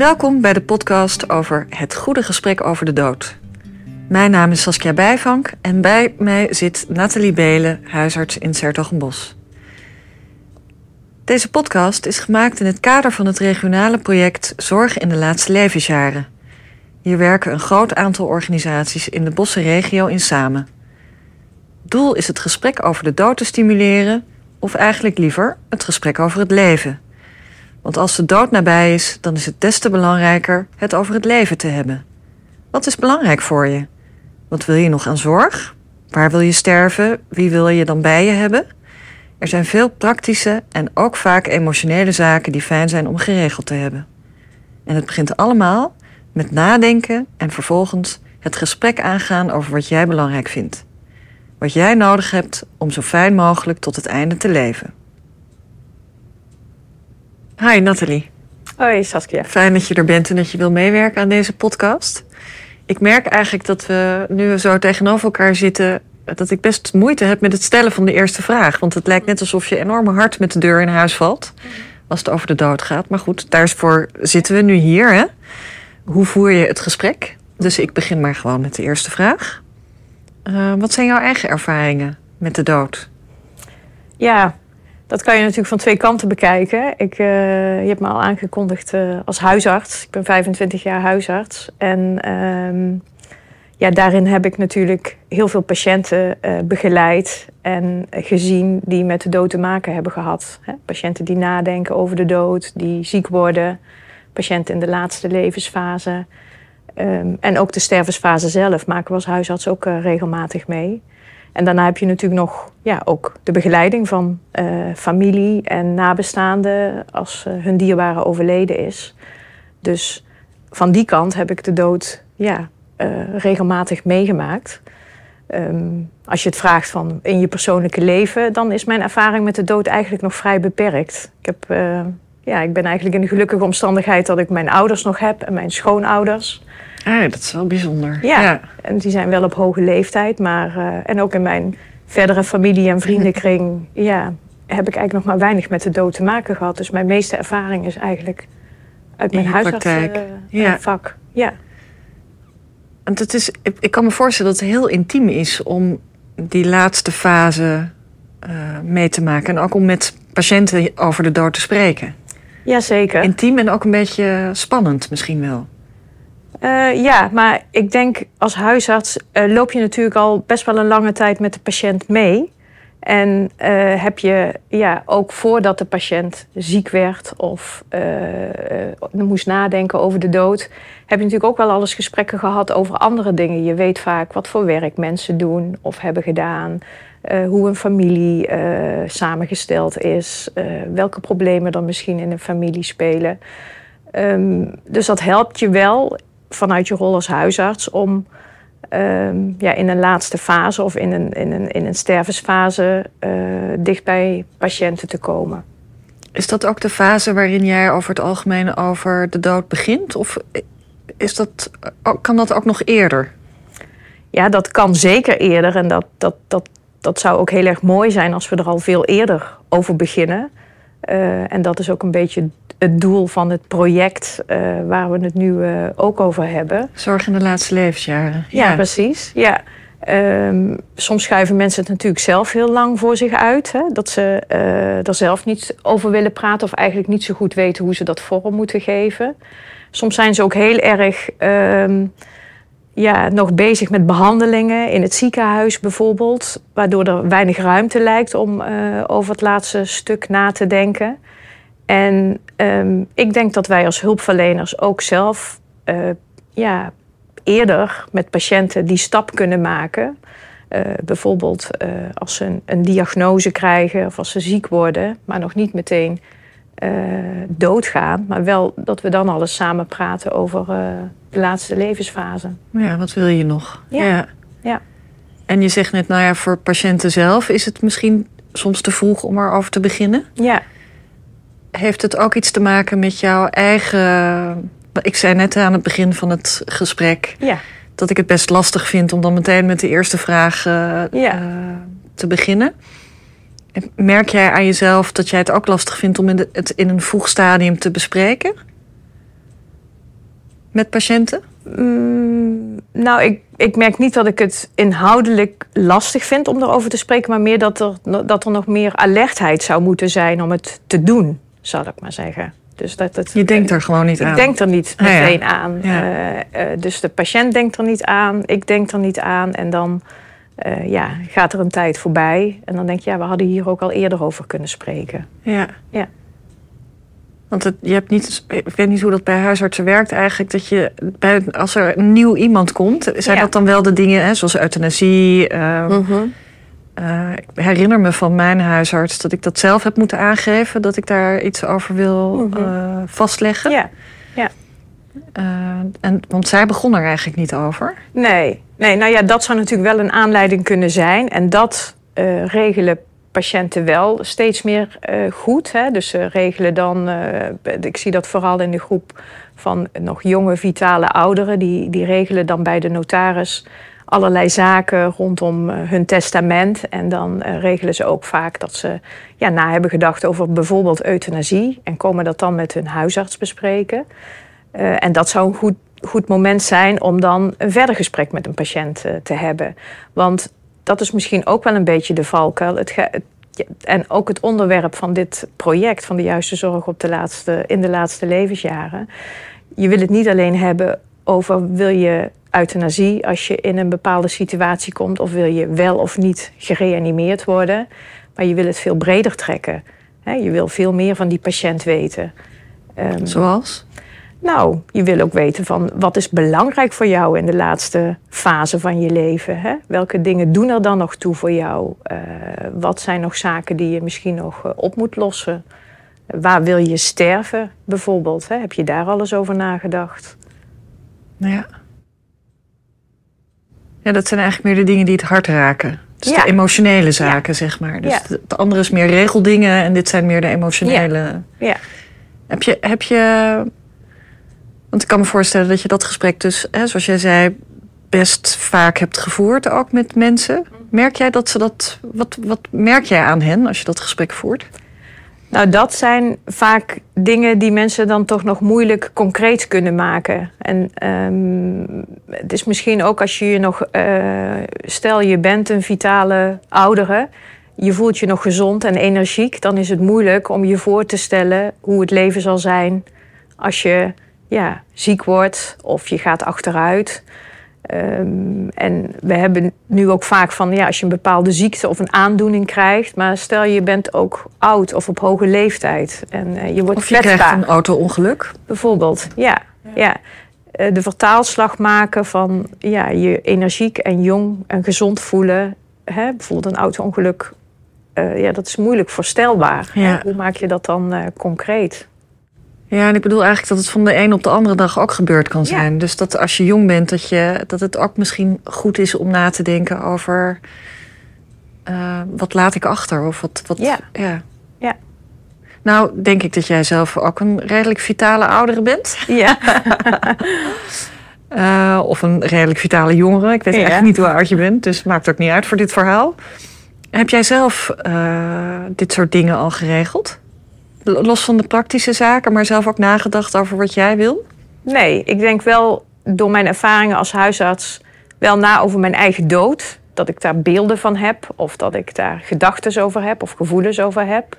Welkom bij de podcast over het goede gesprek over de dood. Mijn naam is Saskia Bijvank en bij mij zit Nathalie Belen, huisarts in Sertogenbos. Deze podcast is gemaakt in het kader van het regionale project Zorg in de laatste levensjaren. Hier werken een groot aantal organisaties in de Bossenregio in samen. Doel is het gesprek over de dood te stimuleren, of eigenlijk liever het gesprek over het leven. Want als de dood nabij is, dan is het des te belangrijker het over het leven te hebben. Wat is belangrijk voor je? Wat wil je nog aan zorg? Waar wil je sterven? Wie wil je dan bij je hebben? Er zijn veel praktische en ook vaak emotionele zaken die fijn zijn om geregeld te hebben. En het begint allemaal met nadenken en vervolgens het gesprek aangaan over wat jij belangrijk vindt. Wat jij nodig hebt om zo fijn mogelijk tot het einde te leven. Hi Nathalie. Hoi Saskia. Fijn dat je er bent en dat je wil meewerken aan deze podcast. Ik merk eigenlijk dat we nu we zo tegenover elkaar zitten, dat ik best moeite heb met het stellen van de eerste vraag. Want het lijkt net alsof je enorme hard met de deur in huis valt als het over de dood gaat. Maar goed, daarvoor zitten we nu hier. Hè? Hoe voer je het gesprek? Dus ik begin maar gewoon met de eerste vraag. Uh, wat zijn jouw eigen ervaringen met de dood? Ja, dat kan je natuurlijk van twee kanten bekijken. Ik, uh, je hebt me al aangekondigd uh, als huisarts. Ik ben 25 jaar huisarts. En uh, ja, daarin heb ik natuurlijk heel veel patiënten uh, begeleid en gezien die met de dood te maken hebben gehad. Patiënten die nadenken over de dood, die ziek worden, patiënten in de laatste levensfase. Um, en ook de stervensfase zelf maken we als huisarts ook regelmatig mee. En daarna heb je natuurlijk nog ja, ook de begeleiding van uh, familie en nabestaanden als uh, hun dierbare overleden is. Dus van die kant heb ik de dood ja, uh, regelmatig meegemaakt. Um, als je het vraagt van in je persoonlijke leven, dan is mijn ervaring met de dood eigenlijk nog vrij beperkt. Ik, heb, ja, ik ben eigenlijk in de gelukkige omstandigheid dat ik mijn ouders nog heb en mijn schoonouders. Ah, dat is wel bijzonder. Ja, ja, en die zijn wel op hoge leeftijd. Maar, uh, en ook in mijn verdere familie- en vriendenkring... ja, heb ik eigenlijk nog maar weinig met de dood te maken gehad. Dus mijn meeste ervaring is eigenlijk uit mijn huisartsvak. Uh, ja. Vak. ja. Want het is, ik kan me voorstellen dat het heel intiem is... om die laatste fase uh, mee te maken. En ook om met patiënten over de dood te spreken. Jazeker. Intiem en ook een beetje spannend misschien wel. Uh, ja, maar ik denk als huisarts uh, loop je natuurlijk al best wel een lange tijd met de patiënt mee. En uh, heb je ja, ook voordat de patiënt ziek werd of moest nadenken over de dood, heb je natuurlijk ook wel alles gesprekken gehad over andere dingen. Je weet vaak wat voor werk mensen doen of hebben gedaan, hoe een familie samengesteld is, welke problemen er misschien in een familie spelen. Um, dus dat helpt je wel vanuit je rol als huisarts om um, ja, in een laatste fase of in een, in een, in een stervensfase uh, dicht bij patiënten te komen. Is dat ook de fase waarin jij over het algemeen over de dood begint? Of is dat, kan dat ook nog eerder? Ja, dat kan zeker eerder. En dat, dat, dat, dat zou ook heel erg mooi zijn als we er al veel eerder over beginnen. Uh, en dat is ook een beetje het doel van het project uh, waar we het nu uh, ook over hebben. Zorg in de laatste levensjaren. Ja, ja precies. Ja. Um, soms schuiven mensen het natuurlijk zelf heel lang voor zich uit. Hè? Dat ze uh, er zelf niet over willen praten of eigenlijk niet zo goed weten hoe ze dat vorm moeten geven. Soms zijn ze ook heel erg um, ja, nog bezig met behandelingen in het ziekenhuis bijvoorbeeld. Waardoor er weinig ruimte lijkt om over het laatste stuk na te denken. En um, ik denk dat wij als hulpverleners ook zelf uh, ja, eerder met patiënten die stap kunnen maken. Uh, bijvoorbeeld uh, als ze een, een, diagnose krijgen of als ze ziek worden, maar nog niet meteen doodgaan. Maar wel dat we dan alles samen praten over de laatste levensfase. Ja, wat wil je nog? Ja. ja. ja. En je zegt net, nou ja, voor patiënten zelf is het misschien soms te vroeg om erover te beginnen? Ja heeft het ook iets te maken met jouw eigen. Ik zei net aan het begin van het gesprek ja. dat ik het best lastig vind om dan meteen met de eerste vraag uh, ja. uh, te beginnen. Merk jij aan jezelf dat jij het ook lastig vindt om het in een vroeg stadium te bespreken? met patiënten? Mm, nou, ik, ik merk niet dat ik het inhoudelijk lastig vind om erover te spreken, maar meer dat er, dat er nog meer alertheid zou moeten zijn om het te doen, zal ik maar zeggen. Dus dat het, je denkt er gewoon niet aan. Ik denk er niet meteen aan. Uh, uh, dus de patiënt denkt er niet aan, ik denk er niet aan. En dan uh, ja, gaat er een tijd voorbij. En dan denk je, ja, we hadden hier ook al eerder over kunnen spreken. Ja. ja. Want het, je hebt niet, ik weet niet hoe dat bij huisartsen werkt eigenlijk. Dat je bij, als er een nieuw iemand komt, zijn dat dan wel de dingen hè, zoals euthanasie? Uh, uh, ik herinner me van mijn huisarts dat ik dat zelf heb moeten aangeven, dat ik daar iets over wil mhm. uh, vastleggen. Ja. ja. Uh, en, want zij begon er eigenlijk niet over. Nee. nee, nou ja, dat zou natuurlijk wel een aanleiding kunnen zijn. En dat regelen patiënten wel steeds meer goed. Hè? Dus ze regelen dan, ik zie dat vooral in de groep van nog jonge, vitale ouderen, die, die regelen dan bij de notaris allerlei zaken rondom eh, hun testament. En dan uh, regelen ze ook vaak dat ze ja, na hebben gedacht over bijvoorbeeld euthanasie. En komen dat dan met hun huisarts bespreken. Uh, en dat zou een goed, goed moment zijn om dan een verder gesprek met een patiënt te hebben. Want dat is misschien ook wel een beetje de valkuil. Het en ook het onderwerp van dit project, van de juiste zorg op de laatste, in de laatste levensjaren. Je wil het niet alleen hebben over wil je euthanasie als je in een bepaalde situatie komt of wil je wel of niet gereanimeerd worden. Maar je wil het veel breder trekken. Je wil veel meer van die patiënt weten. Ehm, Zoals? Nou, je wil ook weten van wat is belangrijk voor jou in de laatste fase van je leven. Hè? Welke dingen doen er dan nog toe voor jou? Uh, wat zijn nog zaken die je misschien nog uh, op moet lossen? Waar wil je sterven bijvoorbeeld? Hè? Heb je daar alles over nagedacht? Nou ja. Ja, dat zijn eigenlijk meer de dingen die het hart raken. Dus de emotionele zaken, zeg maar. Dus ja. het andere is meer regeldingen en dit zijn meer de emotionele. Ja. Heb je, heb je. Want ik kan me voorstellen dat je dat gesprek dus, hè, zoals jij zei, best vaak hebt gevoerd, ook met mensen. Merk jij dat ze dat. Wat, wat merk jij aan hen als je dat gesprek voert? Nou, dat zijn vaak dingen die mensen dan toch nog moeilijk concreet kunnen maken. En um, het is misschien ook als je je nog, uh, stel je bent een vitale oudere, je voelt je nog gezond en energiek, dan is het moeilijk om je voor te stellen hoe het leven zal zijn als je ja, ziek wordt of je gaat achteruit. Um, en we hebben nu ook vaak van, ja, als je een bepaalde ziekte of een aandoening krijgt, maar stel je bent ook oud of op hoge leeftijd en uh, je wordt of je krijgt een auto-ongeluk. Bijvoorbeeld, ja. ja. Uh, de vertaalslag maken van ja, je energiek en jong en gezond voelen. Hè? Bijvoorbeeld een auto-ongeluk, uh, ja, dat is moeilijk voorstelbaar. Ja. Hoe maak je dat dan concreet? Ja, en ik bedoel eigenlijk dat het van de een op de andere dag ook gebeurd kan zijn. Dus dat als je jong bent, dat, je, dat het ook misschien goed is om na te denken over uh, wat laat ik achter? Of wat, wat, ja. ja. ja. Nou, denk ik dat jij zelf ook een redelijk vitale oudere bent. Ja. uh, of een redelijk vitale jongere. Ik weet ja. eigenlijk niet hoe oud je bent, dus maakt ook niet uit voor dit verhaal. Heb jij zelf uh, dit soort dingen al geregeld? Los van de praktische zaken, maar zelf ook nagedacht over wat jij wil? Nee, ik denk wel door mijn ervaringen als huisarts wel na over mijn eigen dood. Dat ik daar beelden van heb, of dat ik daar gedachten over heb, of gevoelens over heb.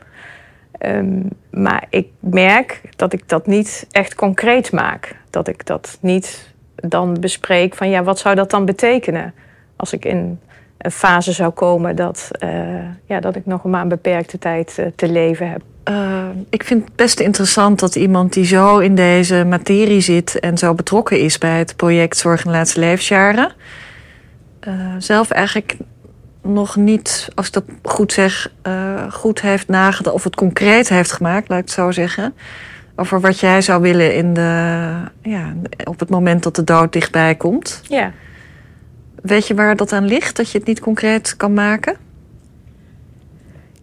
Um, maar ik merk dat ik dat niet echt concreet maak. Dat ik dat niet dan bespreek van ja, wat zou dat dan betekenen? Als ik in een fase zou komen dat, uh, ja, dat ik nog maar een beperkte tijd uh, te leven heb. Uh, ik vind het best interessant dat iemand die zo in deze materie zit en zo betrokken is bij het project Zorg in de laatste levensjaren, zelf eigenlijk nog niet, als ik dat goed zeg, goed heeft nagedacht of het concreet heeft gemaakt, laat ik het zo zeggen. Over wat jij zou willen in de, ja, op het moment dat de dood dichtbij komt. Ja. Weet je waar dat aan ligt, dat je het niet concreet kan maken?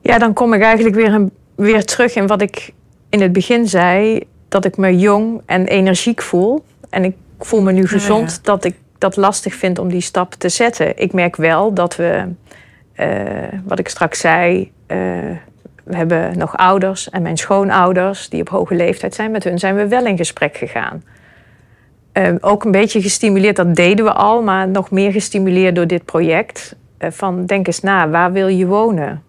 Ja, dan kom ik eigenlijk weer, een, weer terug in wat ik in het begin zei. Dat ik me jong en energiek voel. En ik voel me nu gezond dat ik dat lastig vind om die stap te zetten. Ik merk wel dat we, uh, wat ik straks zei, uh, we hebben nog ouders en mijn schoonouders die op hoge leeftijd zijn. Met hun zijn we wel in gesprek gegaan. Ehm, ook een beetje gestimuleerd, dat deden we al, maar nog meer gestimuleerd door dit project. Eh, van denk eens na, waar wil je wonen?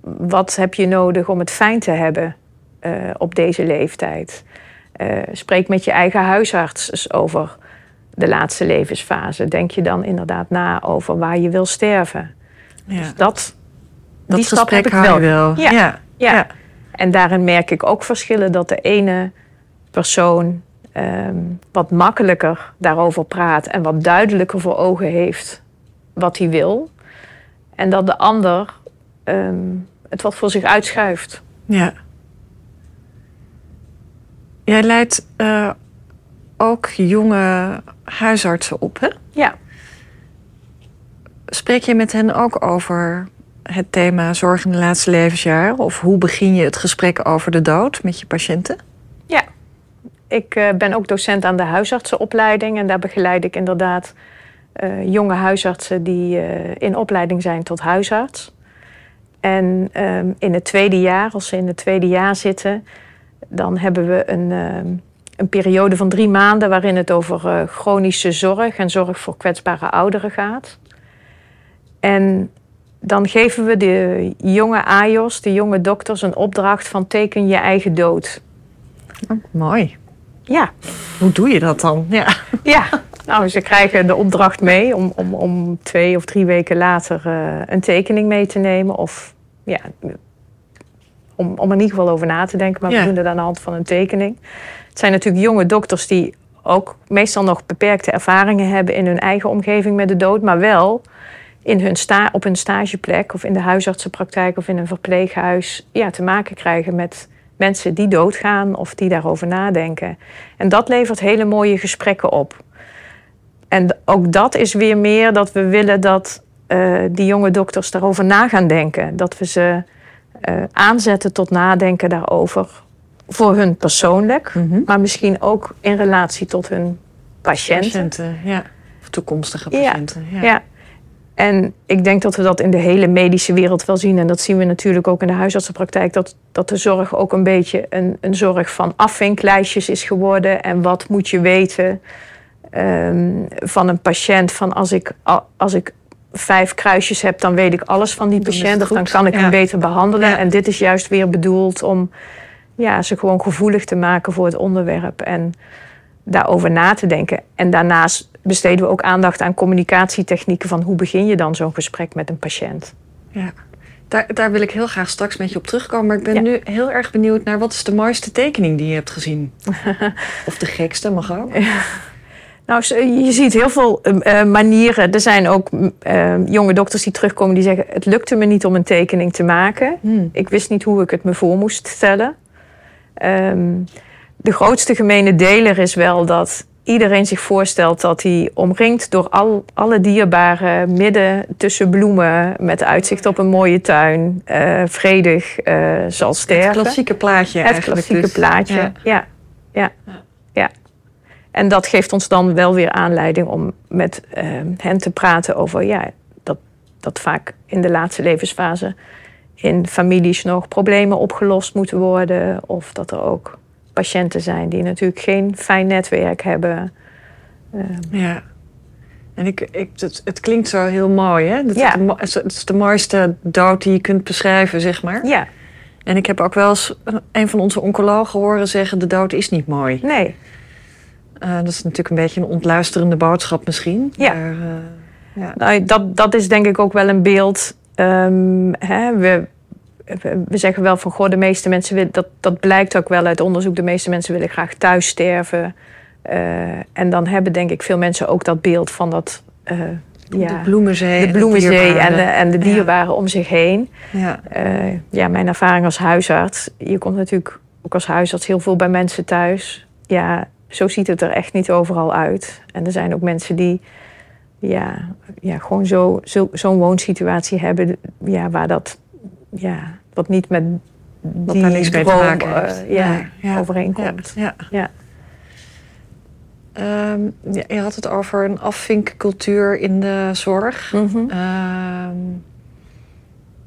Wat heb je nodig om het fijn te hebben eh, op deze leeftijd? Eh, spreek met je eigen huisarts over de laatste levensfase. Denk je dan inderdaad na over waar je wil sterven? Ja. Dus dat, dat die stap heb ik wel. wel. Ja. Ja. Ja. Ja. En daarin merk ik ook verschillen dat de ene persoon ehm, wat makkelijker daarover praat en wat duidelijker voor ogen heeft wat hij wil. En dat de ander ehm, het wat voor zich uitschuift. Ja. Jij leidt eh, ook jonge huisartsen op, hè? Ja, Spreek je met hen ook over het thema zorg in de laatste levensjaren? Of hoe begin je het gesprek over de dood met je patiënten? Ik eh, ben ook docent aan de huisartsenopleiding en daar begeleid ik inderdaad eh, jonge huisartsen die eh, in opleiding zijn tot huisarts. En ehm, in het tweede jaar, als ze in het tweede jaar zitten, dan hebben we een, ehm, een periode van drie maanden waarin het over chronische zorg en zorg voor kwetsbare ouderen gaat. En dan geven we de jonge AJOS, de jonge dokters, een opdracht van teken je eigen dood. Mooi. Ja, Hoe doe je dat dan? Ja. ja. Nou, ze krijgen de opdracht mee om, om, om twee of drie weken later eh, een tekening mee te nemen. Of ja, om, om er in ieder geval over na te denken, maar Ja. we doen het aan de hand van een tekening. Het zijn natuurlijk jonge dokters die ook meestal nog beperkte ervaringen hebben in hun eigen omgeving met de dood, maar wel in hun sta op hun stageplek of in de huisartsenpraktijk of in een verpleeghuis ja, te maken krijgen met mensen die doodgaan of die daarover nadenken. En dat levert hele mooie gesprekken op. En ook dat is weer meer dat we willen dat eh, die jonge dokters daarover na gaan denken. Dat we ze eh, aanzetten tot nadenken daarover. Voor hun persoonlijk, Mhm. maar misschien ook in relatie tot hun patiënten. Patiënten, ja. Of toekomstige Ja. patiënten. Ja. Ja. En ik denk dat we dat in de hele medische wereld wel zien. En dat zien we natuurlijk ook in de huisartsenpraktijk. Dat, dat de zorg ook een beetje een, een zorg van afvinklijstjes is geworden. En wat moet je weten ehm, van een patiënt? Van als ik, als ik vijf kruisjes heb, dan weet ik alles van die patiënt. Of dan kan ik Ja. hem beter behandelen. Ja. En dit is juist weer bedoeld om ja, ze gewoon gevoelig te maken voor het onderwerp. En daarover na te denken. En daarnaast besteden we ook aandacht aan communicatietechnieken van hoe begin je dan zo'n gesprek met een patiënt. Ja. Daar, daar wil ik heel graag straks met je op terugkomen. Maar ik ben Ja. nu heel erg benieuwd naar wat is de mooiste tekening die je hebt gezien? of de gekste, mag ook. Nou, je ziet heel veel eh, eh, manieren. Er zijn ook mm, eh, jonge dokters die terugkomen die zeggen: Het lukte me niet om een tekening te maken. Hmm. Ik wist niet hoe ik het me voor moest stellen. Ehm, de grootste gemene deler is wel dat iedereen zich voorstelt dat hij omringd door al, alle dierbaren midden tussen bloemen met uitzicht op een mooie tuin eh, vredig eh, zal sterven. Het klassieke plaatje Het eigenlijk. klassieke dus. plaatje, Ja. ja. Ja. ja. En dat geeft ons dan wel weer aanleiding om met eh, hen te praten over ja, dat, dat vaak in de laatste levensfase in families nog problemen opgelost moeten worden. Of dat er ook patiënten zijn die natuurlijk geen fijn netwerk hebben. Eh, Ja. En ik, ik, het, het klinkt zo heel mooi, hè? Dat Ja. het, is de mooiste dood die je kunt beschrijven, zeg maar. ja, En ik heb ook wel eens een van onze oncologen horen zeggen... de dood is niet mooi. nee. Eh, dat is natuurlijk een beetje een ontluisterende boodschap misschien. Ja. Maar, eh, ja. Nou, dat, dat is denk ik ook wel een beeld. Ehm, hè, we, we zeggen wel van goh, de meeste mensen willen, dat, dat blijkt ook wel uit onderzoek, de meeste mensen willen graag thuis sterven. Eh, en dan hebben denk ik veel mensen ook dat beeld van dat. eh, ja, De bloemenzee. de en bloemenzee en de, en de Ja. om zich heen. Ja. Eh, ja, mijn ervaring als huisarts. Je komt natuurlijk ook als huisarts heel veel bij mensen thuis. Ja, zo ziet het er echt niet overal uit. En er zijn ook mensen die ja, ja, gewoon zo, zo, zo'n woonsituatie hebben ja, waar dat ja, wat niet met Wat die daar niks mee te maken heeft. eh, ja, Nee, ja, overeenkomt. Ja. Ja. Ehm, ja, je had het over een afvinkcultuur in de zorg. Mhm. Ehm,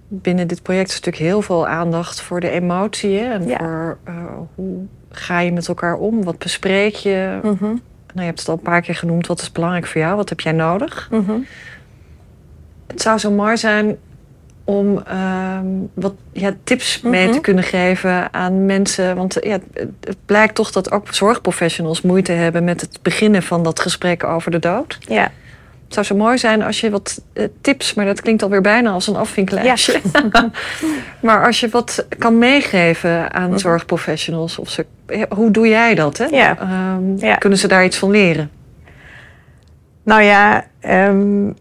binnen dit project is natuurlijk heel veel aandacht voor de emotie. hè, En Ja. voor eh, hoe ga je met elkaar om? Wat bespreek je? Mhm. je hebt het al een paar keer genoemd. Wat is belangrijk voor jou? Wat heb jij nodig? Mhm. Het zou zo mooi zijn om ehm, wat ja, tips mee Mhm. te kunnen geven aan mensen. Want ja, het- blijkt toch dat ook zorgprofessionals moeite hebben met het beginnen van dat gesprek over de dood. Ja. Het zou zo mooi zijn als je wat eh, tips, maar dat klinkt alweer bijna als een afvinklijstje. maar als je wat kan meegeven aan Mhm. zorgprofessionals. Of ze, ja, hoe doe jij dat? Hè? Ja. Ehm, Ja. Kunnen ze daar iets van leren? Nou ja, ehm,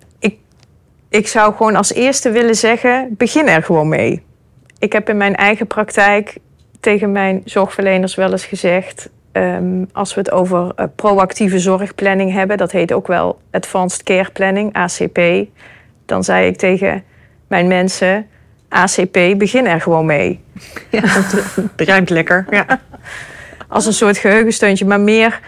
ik, zou gewoon als eerste willen zeggen: begin er gewoon mee. Ik heb in mijn eigen praktijk tegen mijn zorgverleners wel eens gezegd. ehm, als we het over eh, proactieve zorgplanning hebben, dat heet ook wel Advanced Care Planning, ACP. Dan zei ik tegen mijn mensen: ACP, begin er gewoon mee. Ja, het ruimt lekker. Ja. als een soort geheugensteuntje, maar meer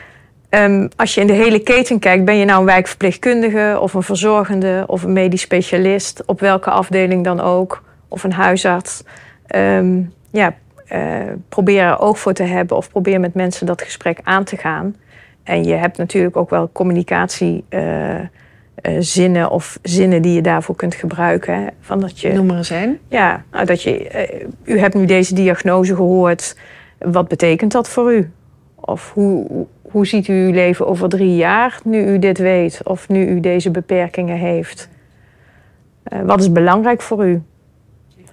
ehm, als je in de hele keten kijkt, ben je nou een wijkverpleegkundige of een verzorgende of een medisch specialist, op welke afdeling dan ook, of een huisarts. Ehm, ja, eh, probeer er oog voor te hebben of probeer met mensen dat gesprek aan te gaan. En je hebt natuurlijk ook wel communicatiezinnen zinnen of zinnen die je daarvoor kunt gebruiken. Hè. Van dat je, Noem er eens een. ja, nou, dat je, eh, u hebt nu deze diagnose gehoord. Wat betekent dat voor u? Of hoe, hoe ziet u uw leven over drie jaar nu u dit weet? Of nu u deze beperkingen heeft? Eh, wat is belangrijk voor u?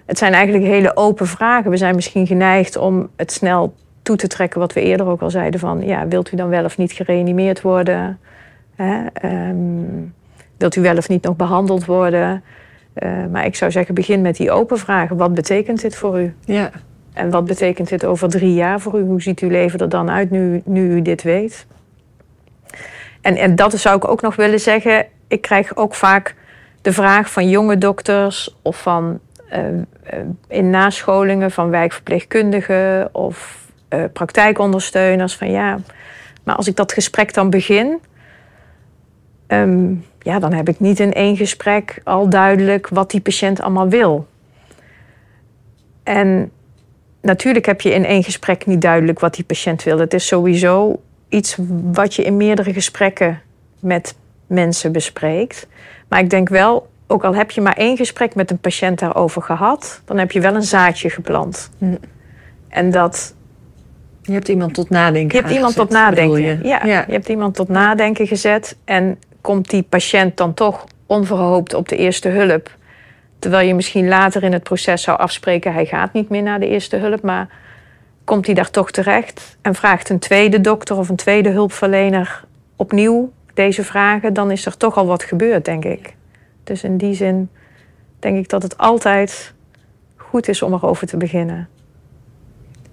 Het zijn eigenlijk hele open vragen. We zijn misschien geneigd om het snel toe te trekken, wat we eerder ook al zeiden: van ja, wilt u dan wel of niet gereanimeerd worden? Hè? Ehm, wilt u wel of niet nog behandeld worden? Eh, maar ik zou zeggen, begin met die open vragen. Wat betekent dit voor u? Ja. En wat betekent dit over drie jaar voor u? Hoe ziet uw leven er dan uit nu, nu u dit weet? En, en dat zou ik ook nog willen zeggen. Ik krijg ook vaak de vraag van jonge dokters of van eh, eh, in nascholingen van wijkverpleegkundigen of eh, praktijkondersteuners van ja, maar als ik dat gesprek dan begin, ehm, ja, dan heb ik niet in één gesprek al duidelijk wat die patiënt allemaal wil. En natuurlijk heb je in één gesprek niet duidelijk wat die patiënt wil. Het is sowieso iets wat je in meerdere gesprekken met mensen bespreekt. Maar ik denk wel, ook al heb je maar één gesprek met een patiënt daarover gehad, dan heb je wel een zaadje geplant. Hm. En dat Je hebt iemand tot nadenken je hebt iemand tot nadenken. je? Ja, ja. je hebt iemand tot nadenken gezet. En komt die patiënt dan toch onverhoopt op de eerste hulp. Terwijl je misschien later in het proces zou afspreken... hij gaat niet meer naar de eerste hulp, maar komt hij daar toch terecht... en vraagt een tweede dokter of een tweede hulpverlener opnieuw deze vragen... dan is er toch al wat gebeurd, denk ik. Dus in die zin denk ik dat het altijd goed is om erover te beginnen.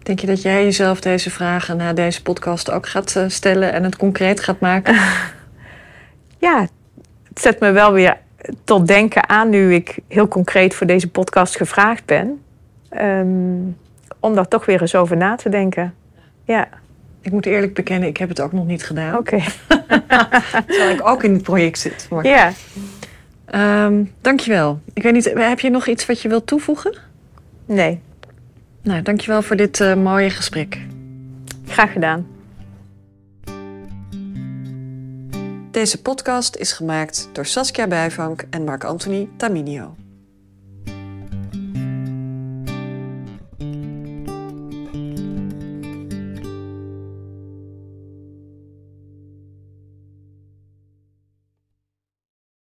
Denk je dat jij jezelf deze vragen na deze podcast ook gaat eh, stellen en het concreet gaat maken? ja, het zet me wel weer tot denken aan nu ik heel concreet voor deze podcast gevraagd ben. Ehm, om daar toch weer eens over na te denken. Ja, Ik moet eerlijk bekennen, ik heb het ook nog niet gedaan. oké. Terwijl ik ook in het project zit. Ja, Ehm, dankjewel. Ik weet niet, heb je nog iets wat je wilt toevoegen? nee, Nou, dankjewel voor dit eh, mooie gesprek. graag gedaan. Deze podcast is gemaakt door Saskia Bijvank en Marc-Anthony Taminio.